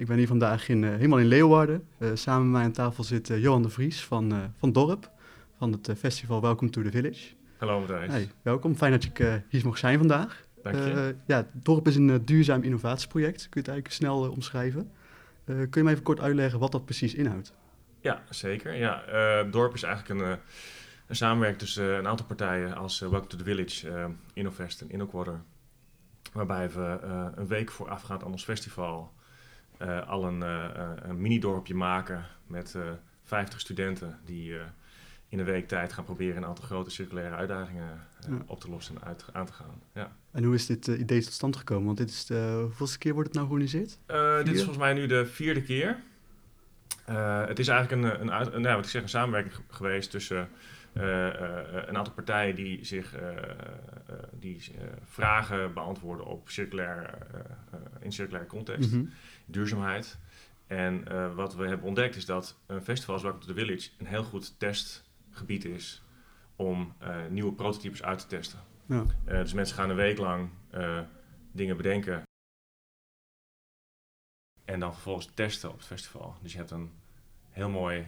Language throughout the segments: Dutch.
Ik ben hier vandaag in, uh, helemaal in Leeuwarden. Uh, samen met mij aan tafel zit uh, Johan de Vries van, van Dorp, van het festival Welcome to the Village. Hallo Matthijs. Hey, welkom, fijn dat je hier mag zijn vandaag. Dank je. ja, Dorp is een duurzaam innovatieproject, kun je het eigenlijk snel omschrijven. kun je me even kort uitleggen wat dat precies inhoudt? Ja, zeker. Ja, Dorp is eigenlijk een, een samenwerking tussen een aantal partijen als Welcome to the Village, Innovest en InnoQuarter. Waarbij we een week voorafgaand aan ons festival uh, al een, uh, een mini-dorpje maken met 50 studenten die in een week tijd gaan proberen een aantal grote circulaire uitdagingen op te lossen en uit, aan te gaan. Ja. En hoe is dit idee tot stand gekomen? Want dit is de hoeveelste keer wordt het nou georganiseerd? dit is volgens mij nu de vierde keer. het is eigenlijk een, een, een, nou, wat ik zeg, een samenwerking geweest tussen uh, een aantal partijen die zich die, vragen beantwoorden op circulair, in circulaire context, mm duurzaamheid. En wat we hebben ontdekt is dat een festival als Welcome to the Village een heel goed testgebied is om nieuwe prototypes uit te testen. Ja. dus mensen gaan een week lang dingen bedenken en dan vervolgens testen op het festival. Dus je hebt een heel mooi,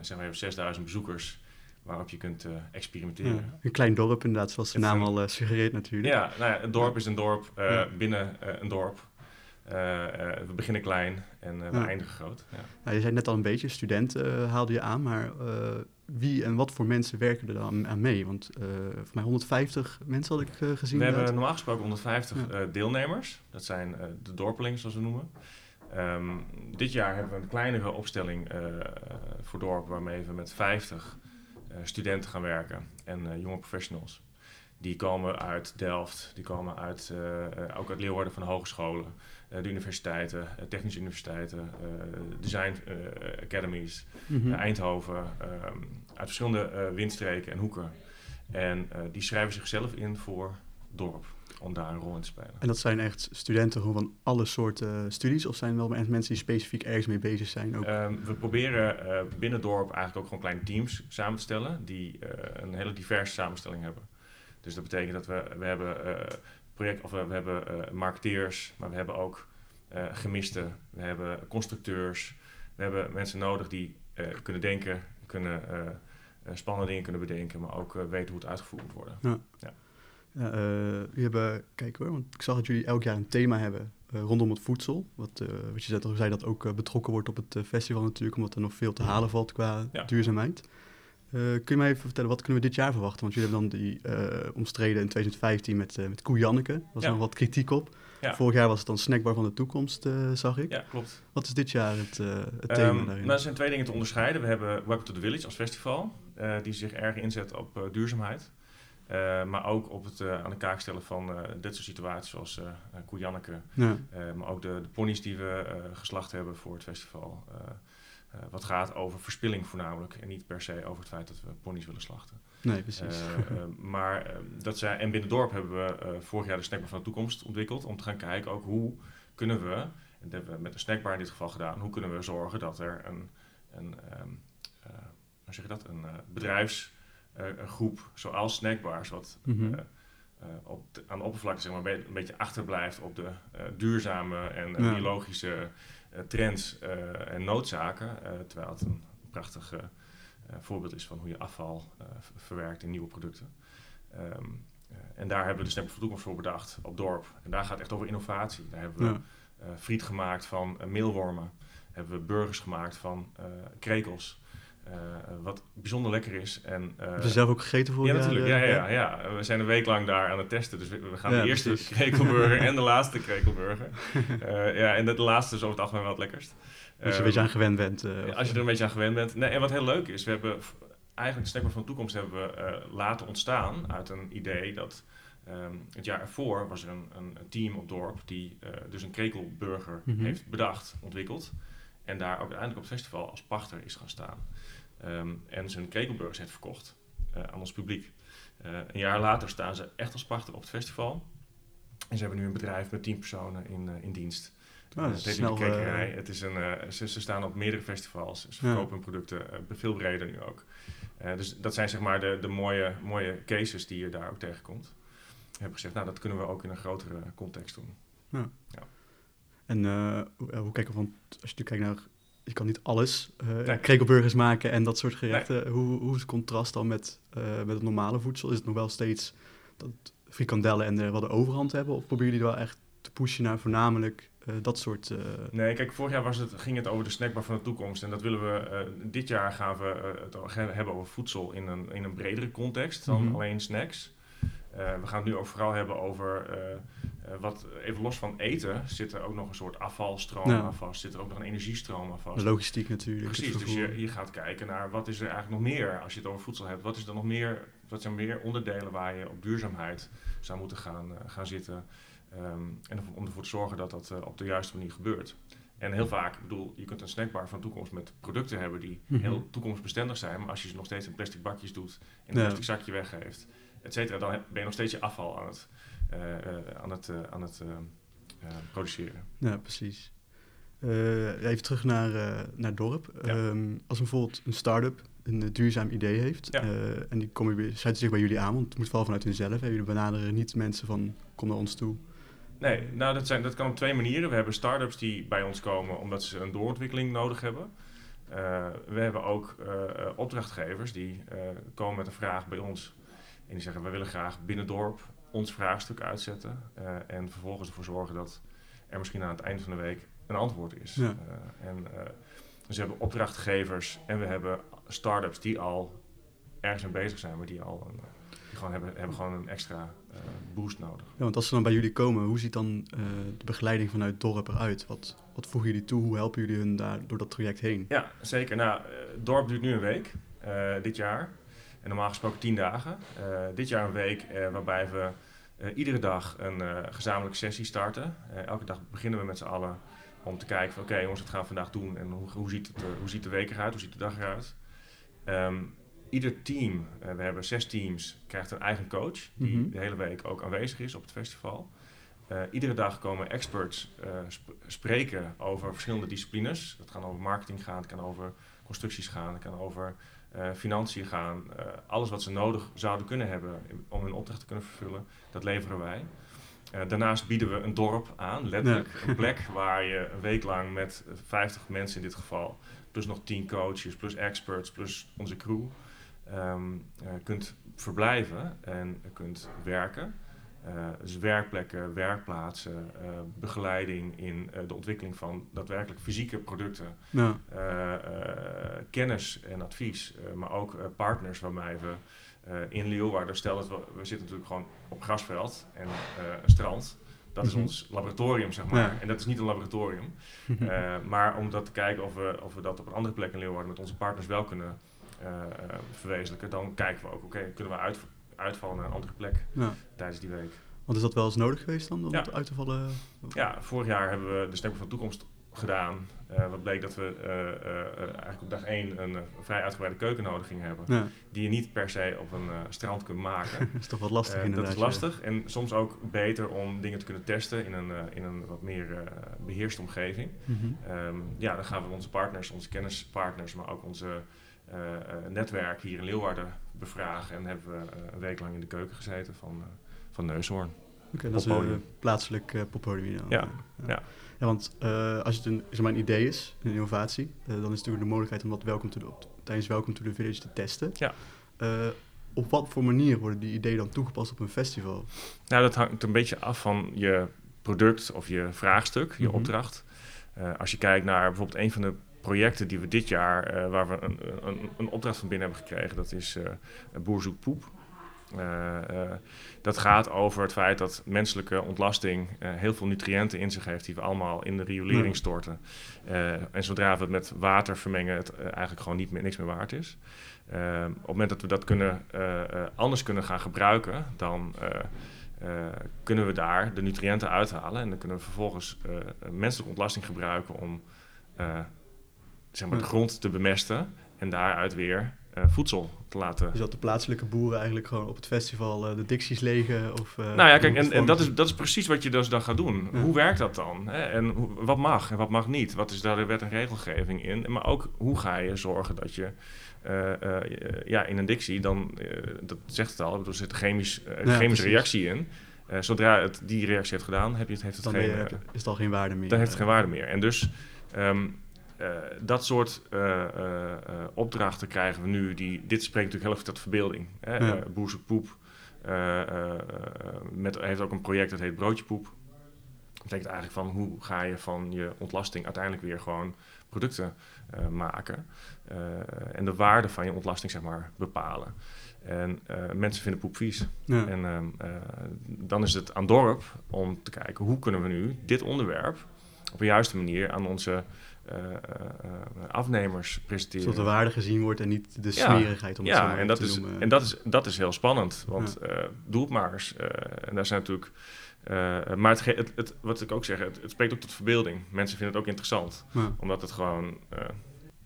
zeg maar, 6000 bezoekers waarop je kunt uh, experimenteren. een klein dorp inderdaad, zoals de naam al uh, suggereert natuurlijk. Ja, nou ja, een dorp is een dorp uh, binnen een dorp. We beginnen klein en we eindigen groot. Ja. Nou, je zei net al een beetje, studenten haalde je aan, maar wie en wat voor mensen werken er dan aan mee? Want voor mij 150 mensen had ik gezien. We hebben normaal gesproken 150 deelnemers. Dat zijn de dorpelingen, zoals we noemen. Um, dit jaar hebben we een kleinere opstelling voor dorp waarmee we met 50 eh, studenten gaan werken en eh, jonge professionals. Die komen uit Delft, die komen uit, eh, ook uit Leeuwarden van de hogescholen, de universiteiten, technische universiteiten, design academies, mhm. Eindhoven, ehm, uit verschillende windstreken en hoeken. En die schrijven zichzelf in voor dorp om daar een rol in te spelen. En dat zijn echt studenten gewoon van alle soorten studies? Of zijn wel echt mensen die specifiek ergens mee bezig zijn? Ook? Ehm, we proberen binnen dorp eigenlijk ook gewoon kleine teams samen te stellen... die een hele diverse samenstelling hebben. Dus dat betekent dat we, we hebben uh, project, of we hebben marketeers... maar we hebben ook gemisten, we hebben constructeurs... we hebben mensen nodig die kunnen denken, kunnen... spannende dingen kunnen bedenken, maar ook weten hoe het uitgevoerd moet worden. Ja. ja. Ja, hebben, kijk hoor, want ik zag dat jullie elk jaar een thema hebben uh, rondom het voedsel. Wat, uh, wat je zei, zei dat ook betrokken wordt op het festival natuurlijk, omdat er nog veel te halen valt qua duurzaamheid. Kun je mij even vertellen, wat kunnen we dit jaar verwachten? Want jullie hebben dan die omstreden in 2015 met, met Koe Janneke. Daar was ja. nog wat kritiek op. Vorig jaar was het dan Snackbar van de Toekomst, zag ik. Ja, klopt. Wat is dit jaar het, het thema um, daarin? Nou, er zijn twee dingen te onderscheiden. We hebben Welcome to the Village als festival, die zich erg inzet op duurzaamheid. Uh, maar ook op het uh, aan de kaak stellen van uh, dit soort situaties zoals uh, Koejanneke. Ja. maar ook de, de ponies die we geslacht hebben voor het festival. Wat gaat over verspilling voornamelijk. En niet per se over het feit dat we ponies willen slachten. Nee, precies. maar dat zij, en binnen dorp hebben we vorig jaar de snackbar van de toekomst ontwikkeld. Om te gaan kijken ook hoe kunnen we, en dat hebben we met de snackbar in dit geval gedaan. Hoe kunnen we zorgen dat er een, een um, hoe zeg je dat, een bedrijfs eh, een groep zoals snackbars, wat mm op aan de oppervlakte zeg maar, een beetje achterblijft op de duurzame en biologische trends en noodzaken. terwijl het een prachtig voorbeeld is van hoe je afval verwerkt in nieuwe producten. Ehm, en daar hebben we de Snap voor Toekomst voor bedacht op dorp. En daar gaat het echt over innovatie. Daar hebben we friet gemaakt van meelwormen. Hebben we burgers gemaakt van krekels. Uh, wat bijzonder lekker is. En, uh, Heb je zelf ook gegeten voor Ja, natuurlijk. Ja, ja, ja, We zijn een week lang daar aan het testen. Dus we, gaan de eerste precies. krekelburger en de laatste krekelburger. uh, ja, en de, de, laatste is over het algemeen wel het lekkerst. Als je een beetje aan gewend bent. als je er een beetje aan gewend bent. Nee, en wat heel leuk is, we hebben eigenlijk de Snackbar van de Toekomst hebben we laten ontstaan uit een idee dat... Um, het jaar ervoor was er een, een, team op dorp die dus een krekelburger mm -hmm. heeft bedacht, ontwikkeld. En daar ook uiteindelijk op het festival als pachter is gaan staan. Um, en zijn kekelburgers heeft verkocht uh, aan ons publiek. Uh, een jaar later staan ze echt als pachter op het festival. En ze hebben nu een bedrijf met tien personen in, uh, in dienst. Oh, het is snel, het is een, ze, ze, staan op meerdere festivals. Ze verkopen hun producten veel breder nu ook. dus dat zijn zeg maar de, de mooie, mooie cases die je daar ook tegenkomt. We hebben gezegd, nou dat kunnen we ook in een grotere context doen. Ja. ja. En hoe, hoe kijken we van, als je kijkt naar, je kan niet alles, uh, krekelburgers maken en dat soort gerechten. Hoe, hoe is het contrast dan met, met het normale voedsel? Is het nog wel steeds dat frikandellen en wel de overhand hebben? Of proberen jullie wel echt te pushen naar voornamelijk uh, dat soort... Uh... Nee, kijk, vorig jaar was het, ging het over de snackbar van de toekomst. En dat willen we... Uh, dit jaar gaan we het hebben over voedsel in een, in een bredere context dan mm -hmm. alleen snacks. We gaan het nu ook vooral hebben over... wat even los van eten zit er ook nog een soort afvalstroom ja. aan vast. Zit er ook nog een energiestroom aan vast. Logistiek natuurlijk. Precies, dus je, je gaat kijken naar wat is er eigenlijk nog meer als je het over voedsel hebt. Wat is er nog meer... Wat zijn meer onderdelen waar je op duurzaamheid zou moeten gaan, gaan zitten... Um, en om ervoor te zorgen dat dat uh, op de juiste manier gebeurt. En heel vaak, ik bedoel, je kunt een snackbar van toekomst met producten hebben die mm -hmm. heel toekomstbestendig zijn. Maar als je ze nog steeds in plastic bakjes doet en een ja. plastic zakje weggeeft, et cetera, dan ben je nog steeds je afval aan het, uh, uh, aan het, aan het produceren. Ja, precies. even terug naar, naar het dorp. Ja. Um, als bijvoorbeeld een start-up een duurzaam idee heeft. Ja. en die komen sluiten zich bij jullie aan, want het moet vooral vanuit hunzelf. Jullie benaderen niet mensen van kom naar ons toe. Nee, nou dat, zijn, dat kan op twee manieren. We hebben start-ups die bij ons komen omdat ze een doorontwikkeling nodig hebben. Uh, we hebben ook uh, opdrachtgevers die komen met een vraag bij ons. En die zeggen, we willen graag binnen dorp ons vraagstuk uitzetten. en vervolgens ervoor zorgen dat er misschien aan het eind van de week een antwoord is. Ja. en, dus we hebben opdrachtgevers en we hebben start-ups die al ergens mee bezig zijn, maar die al een, die gewoon hebben, hebben gewoon een extra uh, boost nodig. Ja, want als ze dan bij jullie komen, hoe ziet dan uh, de begeleiding vanuit het dorp eruit? Wat, wat voegen jullie toe? Hoe helpen jullie hun daar door dat traject heen? Ja, zeker. Nou, het dorp duurt nu een week, uh, dit jaar. En normaal gesproken tien dagen. dit jaar een week waarbij we iedere dag een gezamenlijke sessie starten. elke dag beginnen we met z'n allen om te kijken van oké okay, jongens, wat gaan we vandaag doen? En hoe, hoe, ziet, het, hoe ziet de week eruit? Hoe ziet de dag eruit? Um, ieder team, uh, we hebben zes teams, krijgt een eigen coach die mm -hmm. de hele week ook aanwezig is op het festival. Uh, iedere dag komen experts uh, sp spreken over verschillende disciplines. Dat kan over marketing gaan, het kan over constructies gaan, het kan over financiën gaan. alles wat ze nodig zouden kunnen hebben om hun opdracht te kunnen vervullen, dat leveren wij. daarnaast bieden we een dorp aan, letterlijk. Ja. Een plek waar je een week lang met 50 mensen in dit geval, plus nog 10 coaches, plus experts, plus onze crew, um, uh, kunt verblijven en kunt werken. Uh, dus werkplekken, werkplaatsen, uh, begeleiding in de ontwikkeling van daadwerkelijk fysieke producten, ja. kennis en advies, maar ook partners waarmee we in Leeuwarden, stel dat we, we zitten natuurlijk gewoon op grasveld en een strand, dat is mhm. ons laboratorium, zeg maar. Ja. En dat is niet een laboratorium. maar om dat te kijken of we, of we dat op een andere plek in Leeuwarden met onze partners wel kunnen uh, verwezenlijken, dan kijken we ook, oké, okay, kunnen we uit, uitvallen naar een andere plek ja. tijdens die week. Want is dat wel eens nodig geweest dan, om ja. uit te vallen? Ja, vorig jaar hebben we de Stemmen van de Toekomst gedaan. Uh, wat bleek dat we uh, uh, eigenlijk op dag één een vrij uitgebreide keukennodiging hebben. Ja. Die je niet per se op een strand kunt maken. dat is toch wat lastig inderdaad. Dat is lastig. En soms ook beter om dingen te kunnen testen in een, in een wat meer beheerste omgeving. Mm -hmm. um, ja, dan gaan we onze partners, onze kennispartners, maar ook onze uh, netwerk hier in Leeuwarden bevragen. En hebben we uh, een week lang in de keuken gezeten van, van Neushoorn. Oké, okay, dat is een plaatselijk uh, poppodium. Ja, ja. ja. ja want als het een, zeg maar een idee is, een innovatie, dan is het natuurlijk de mogelijkheid om dat welkom te, tijdens Welcome to the Village te testen. Ja. op wat voor manier worden die ideeën dan toegepast op een festival? Nou, dat hangt een beetje af van je product of je vraagstuk, je mm -hmm. opdracht. als je kijkt naar bijvoorbeeld een van de projecten die we dit jaar, uh, waar we een, een, een, opdracht van binnen hebben gekregen, dat is uh, Boer zoekt poep. Uh, dat gaat over het feit dat menselijke ontlasting heel veel nutriënten in zich heeft die we allemaal in de riolering storten. en zodra we het met water vermengen, het eigenlijk gewoon niet meer, niks meer waard is. op het moment dat we dat kunnen, anders kunnen gaan gebruiken, dan kunnen we daar de nutriënten uithalen. En dan kunnen we vervolgens menselijke ontlasting gebruiken om zeg maar, de grond te bemesten en daaruit weer uh, voedsel te laten. Dus dat de plaatselijke boeren eigenlijk gewoon op het festival uh, de dicties legen? Of, uh, nou ja, kijk, en, en, dat, is, dat is precies wat je dus dan gaat doen. Ja. Hoe werkt dat dan? Hè? En hoe, wat mag en wat mag niet? Wat is daar de wet en regelgeving in? Maar ook hoe ga je zorgen dat je ja, in een dictie, dan, dat zegt het al, er zit een chemisch, chemische reactie in. zodra het die reactie heeft gedaan, heb je het, heeft het dan geen, je, is het al geen waarde meer. Dan heeft het geen waarde meer. En dus ehm, dat soort opdrachten krijgen we nu. Die, dit spreekt natuurlijk heel erg tot verbeelding. Hè? Ja. Poep. met, heeft ook een project dat heet Broodje Poep. Dat betekent eigenlijk van hoe ga je van je ontlasting uiteindelijk weer gewoon producten maken. En de waarde van je ontlasting zeg maar bepalen. En mensen vinden poep vies. Ja. En ehm, dan is het aan dorp om te kijken hoe kunnen we nu dit onderwerp op een juiste manier aan onze afnemers presenteren. Zodat de waarde gezien wordt en niet de smerigheid om het ja, zo en dat is, noemen. En dat is, dat is heel spannend, want ja. doe maar en daar zijn natuurlijk uh, maar het, het, het, wat ik ook zeg, het, spreekt ook tot verbeelding. Mensen vinden het ook interessant, omdat het gewoon uh,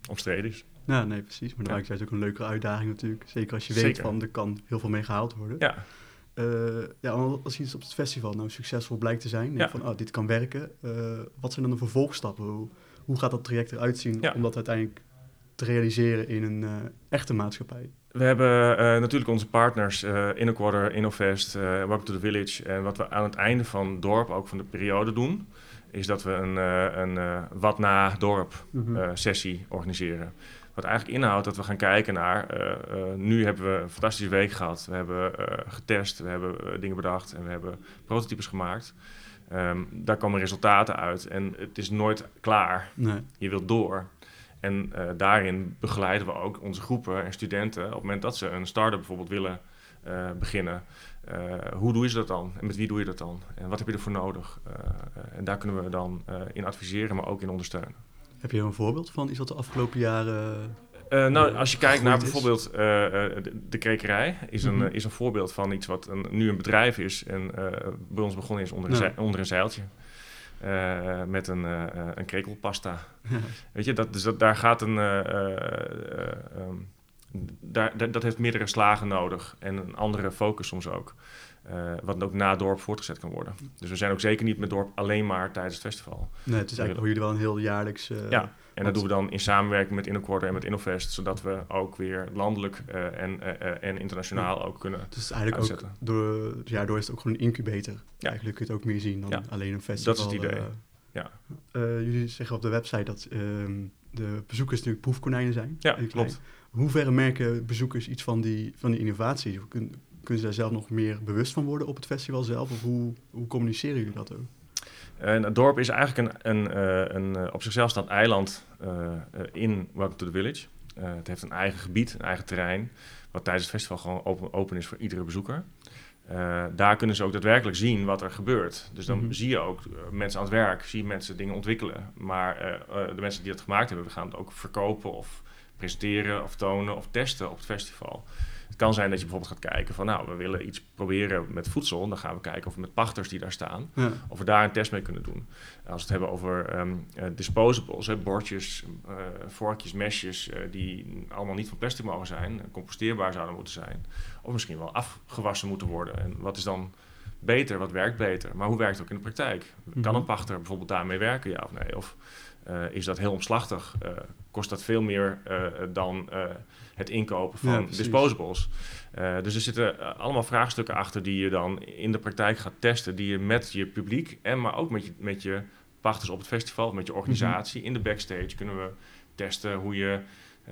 omstreden is. Ja, nee, precies. Maar ja. is ook een leuke uitdaging natuurlijk. Zeker als je weet van er kan heel veel mee gehaald worden. Ja. Uh, ja, als iets op het festival nou succesvol blijkt te zijn, ja. van oh, dit kan werken, wat zijn dan de vervolgstappen? Hoe, hoe gaat dat traject eruit zien om dat uiteindelijk te realiseren in een echte maatschappij? We hebben uh, natuurlijk onze partners uh, Innoquarter, Innovest, uh, Welcome to the Village. En wat we aan het einde van het dorp, ook van de periode doen, is dat we een, een wat na dorp mhm. sessie organiseren. Wat eigenlijk inhoudt dat we gaan kijken naar, nu hebben we een fantastische week gehad. We hebben getest, we hebben dingen bedacht en we hebben prototypes gemaakt. Um, daar komen resultaten uit en het is nooit klaar. Nee. Je wilt door. En uh, daarin begeleiden we ook onze groepen en studenten op het moment dat ze een start-up bijvoorbeeld willen uh, beginnen. Uh, hoe doe je dat dan? En met wie doe je dat dan? En wat heb je ervoor nodig? en daar kunnen we dan in adviseren, maar ook in ondersteunen. Heb je een voorbeeld van iets wat de afgelopen jaren uh, nou, als je kijkt naar bijvoorbeeld uh, de, de krekerij, is een, mm -hmm. is een voorbeeld van iets wat een, nu een bedrijf is en bij ons begonnen is onder een, onder een zeiltje. Met een, een krekelpasta. Weet je, dat, dus dat, daar gaat een. Um, daar, dat heeft meerdere slagen nodig en een andere focus soms ook. wat ook na dorp voortgezet kan worden. Dus we zijn ook zeker niet met dorp alleen maar tijdens het festival. Nee, het is eigenlijk voor jullie wel een heel jaarlijks. ja, en dat doen we dan in samenwerking met InnoQuarter en met InnoVest, zodat we ook weer landelijk uh, en, en internationaal ja. ook kunnen Dus eigenlijk uitzetten. ook door, door is het ook gewoon een incubator. Ja. Eigenlijk kun je het ook meer zien dan ja. alleen een festival. Dat is het idee, uh, ja. jullie zeggen op de website dat ehm, de bezoekers natuurlijk proefkonijnen zijn. Ja, klopt. Hoe ver merken bezoekers iets van die, van die innovatie? Kun, kunnen ze daar zelf nog meer bewust van worden op het festival zelf? Of hoe, hoe communiceren jullie dat ook? En het dorp is eigenlijk een, een, eh, een, een eh, op zichzelf staand eiland uh, in Welcome to the Village. Het heeft een eigen gebied, een eigen terrein, wat tijdens het festival gewoon open, open is voor iedere bezoeker. Uh, daar kunnen ze ook daadwerkelijk zien wat er gebeurt. Dus dan mm -hmm. zie je ook mensen aan het werk, zie je mensen dingen ontwikkelen. Maar de mensen die het gemaakt hebben, we gaan het ook verkopen of presenteren of tonen of testen op het festival. Het kan zijn dat je bijvoorbeeld gaat kijken van, nou, we willen iets proberen met voedsel. Dan gaan we kijken of we met pachters die daar staan, ja. of we daar een test mee kunnen doen. Als we het hebben over um, uh, disposables, hè, bordjes, uh, vorkjes, mesjes, uh, die allemaal niet van plastic mogen zijn, composteerbaar zouden moeten zijn, of misschien wel afgewassen moeten worden. En wat is dan beter, wat werkt beter? Maar hoe werkt het ook in de praktijk? Kan mhm. een pachter bijvoorbeeld daarmee werken, ja of nee? Of is dat heel omslachtig? Uh, kost dat veel meer uh, dan het inkopen van ja, disposables? dus er zitten allemaal vraagstukken achter die je dan in de praktijk gaat testen, die je met je publiek en maar ook met je, met je pachters op het festival, met je organisatie mm -hmm. in de backstage kunnen we testen hoe je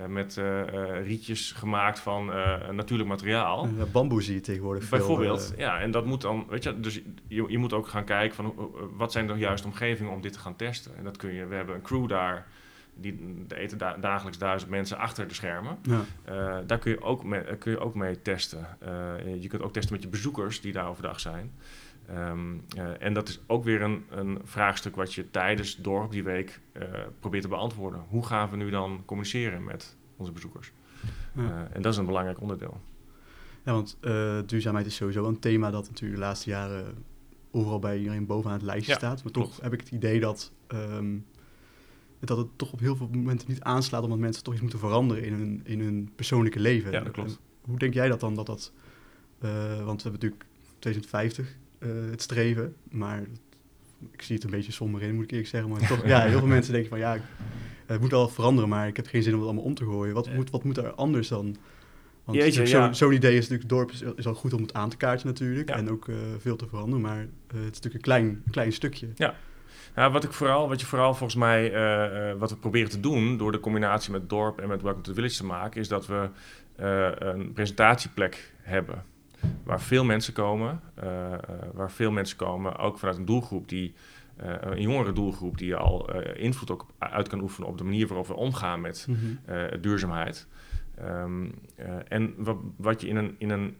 met uh, uh, rietjes gemaakt van natuurlijk materiaal. Bamboe zie je tegenwoordig veel. Bijvoorbeeld, ja. En dat moet dan, weet je, dus je, je moet ook gaan kijken van wat zijn de juiste omgevingen om dit te gaan testen. En dat kun je, we hebben een crew daar, die eten da dagelijks duizend mensen achter de schermen. Ja. daar kun je, ook mee, kun je ook mee testen. je kunt ook testen met je bezoekers die daar overdag zijn. Um, uh, en dat is ook weer een, een, vraagstuk wat je tijdens Dorp die week uh, probeert te beantwoorden. Hoe gaan we nu dan communiceren met onze bezoekers? Ja. Uh, en dat is een belangrijk onderdeel. Ja, want duurzaamheid is sowieso een thema dat natuurlijk de laatste jaren overal bij iedereen bovenaan het lijstje ja, staat. Maar toch heb ik het idee dat, um, dat het toch op heel veel momenten niet aanslaat omdat mensen toch iets moeten veranderen in hun, in hun persoonlijke leven. Ja, dat klopt. En hoe denk jij dat dan dat dat... want we hebben natuurlijk 2050 uh, het streven. Maar ik zie het een beetje somber in, moet ik eerlijk zeggen. Maar toch, ja, heel veel mensen denken van ja, het moet wel veranderen, maar ik heb geen zin om het allemaal om te gooien. Wat, moet, wat moet er anders dan? Want Jeetje, ja. zo'n idee is natuurlijk, het dorp is, is, al goed om het aan te kaarten natuurlijk. En ook veel te veranderen, maar het is natuurlijk een klein, klein stukje. Ja, nou, wat, ik vooral, wat je vooral volgens mij, uh, wat we proberen te doen door de combinatie met dorp en met Welcome to the Village te maken, is dat we uh, een presentatieplek hebben waar veel mensen komen, waar veel mensen komen, ook vanuit een doelgroep die, een jongere doelgroep die al invloed ook uit kan oefenen op de manier waarop we omgaan met mhm. duurzaamheid. Um, en wat, wat, je in een, in een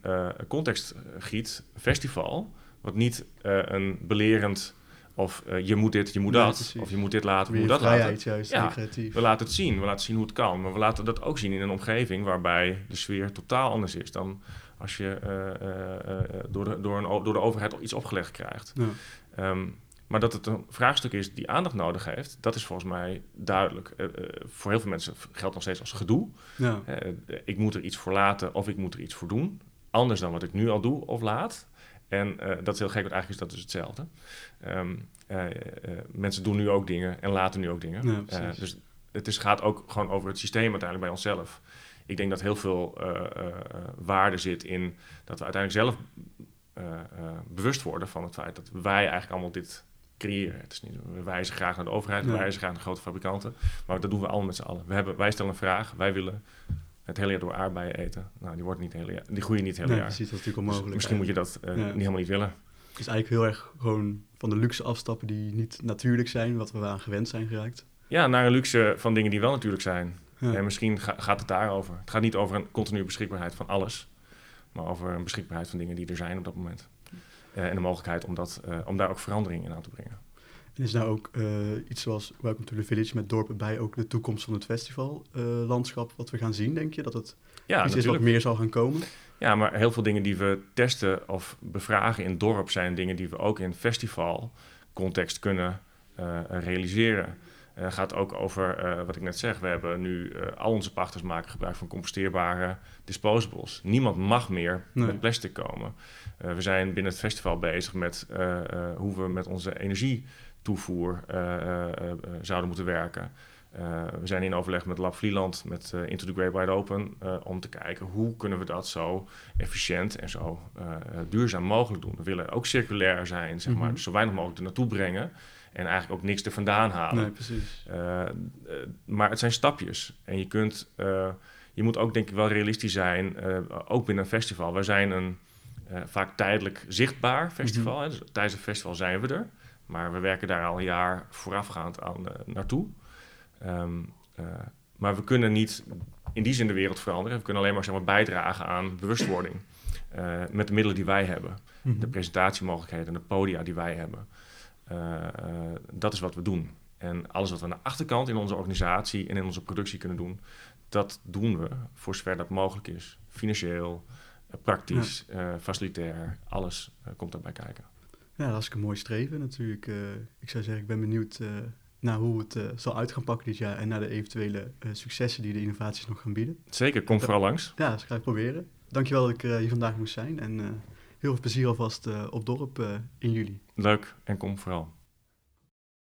context giet, festival, wat niet een belerend of uh, je moet dit, je moet dat. Of je moet dit laten, je moet dat laten. juist, ja, we laten het zien. We laten zien hoe het kan. Maar we laten dat ook zien in een omgeving waarbij de sfeer totaal anders is dan als je uh, uh, door, de, door, een, door de overheid iets opgelegd krijgt. Ja. Um, maar dat het een vraagstuk is die aandacht nodig heeft, dat is volgens mij duidelijk. voor heel veel mensen geldt nog steeds als gedoe. Ja. ik moet er iets voor laten of ik moet er iets voor doen. Anders dan wat ik nu al doe of laat. En uh, dat is heel gek, want eigenlijk is dat dus hetzelfde. Um, uh, mensen doen nu ook dingen en laten nu ook dingen. Ja, dus het is, gaat ook gewoon over het systeem uiteindelijk bij onszelf. Ik denk dat heel veel waarde zit in dat we uiteindelijk zelf bewust worden van het feit dat wij eigenlijk allemaal dit creëren. Het is niet, we wijzen graag naar de overheid, we wijzen graag naar grote fabrikanten. Maar dat doen we allemaal met z'n allen. We hebben, wij stellen een vraag, wij willen het hele jaar door aardbeien eten. Nou, die, wordt niet hele jaar, die groeien niet het hele nee, jaar. Precies, dat is natuurlijk onmogelijk. Dus misschien moet je dat uh, niet helemaal niet willen. Het is eigenlijk heel erg gewoon van de luxe afstappen die niet natuurlijk zijn, wat we aan gewend zijn geraakt. Ja, naar een luxe van dingen die wel natuurlijk zijn. En misschien gaat het daarover. Het gaat niet over een continue beschikbaarheid van alles, maar over een beschikbaarheid van dingen die er zijn op dat moment. Uh, en de mogelijkheid om, dat, uh, om daar ook verandering in aan te brengen. Is nou ook uh, iets zoals Welcome to the Village met dorpen bij ook de toekomst van het festivallandschap uh, wat we gaan zien, denk je? Dat het ja, iets is wat meer zal gaan komen? Ja, maar heel veel dingen die we testen of bevragen in dorp zijn dingen die we ook in festivalcontext kunnen uh, realiseren. Het gaat ook over wat ik net zeg. We hebben nu al onze pachters maken gebruik van composteerbare disposables. Niemand mag meer nee. met plastic komen. we zijn binnen het festival bezig met hoe we met onze energie toevoer uh, zouden moeten werken. we zijn in overleg met Lab Vlieland, met Into the Great Wide Open, om te kijken hoe kunnen we dat zo efficiënt en zo duurzaam mogelijk doen. We willen ook circulair zijn, zeg maar, mhm. dus zo weinig mogelijk er naartoe brengen en eigenlijk ook niks er vandaan halen. Nee, precies. maar het zijn stapjes en je kunt, je moet ook denk ik wel realistisch zijn, ook binnen een festival. We zijn een vaak tijdelijk zichtbaar festival, mm dus tijdens een festival zijn we er. Maar we werken daar al een jaar voorafgaand aan uh, naartoe. Um, uh, maar we kunnen niet in die zin de wereld veranderen. We kunnen alleen maar, zeg maar bijdragen aan bewustwording. Uh, met de middelen die wij hebben. Mm -hmm. De presentatiemogelijkheden en de podia die wij hebben. dat is wat we doen. En alles wat we aan de achterkant in onze organisatie en in onze productie kunnen doen, dat doen we voor zover dat mogelijk is. Financieel, praktisch, ja. facilitair, alles komt daarbij kijken. Ja, dat is een mooi streven natuurlijk. Uh, ik zou zeggen, ik ben benieuwd uh, naar hoe het uh, zal uit gaan pakken dit jaar en naar de eventuele successen die de innovaties nog gaan bieden. Zeker, kom vooral langs. Ja, dat ga ik proberen. Dankjewel dat ik hier vandaag moest zijn en heel veel plezier alvast op dorp in juli. Leuk en kom vooral.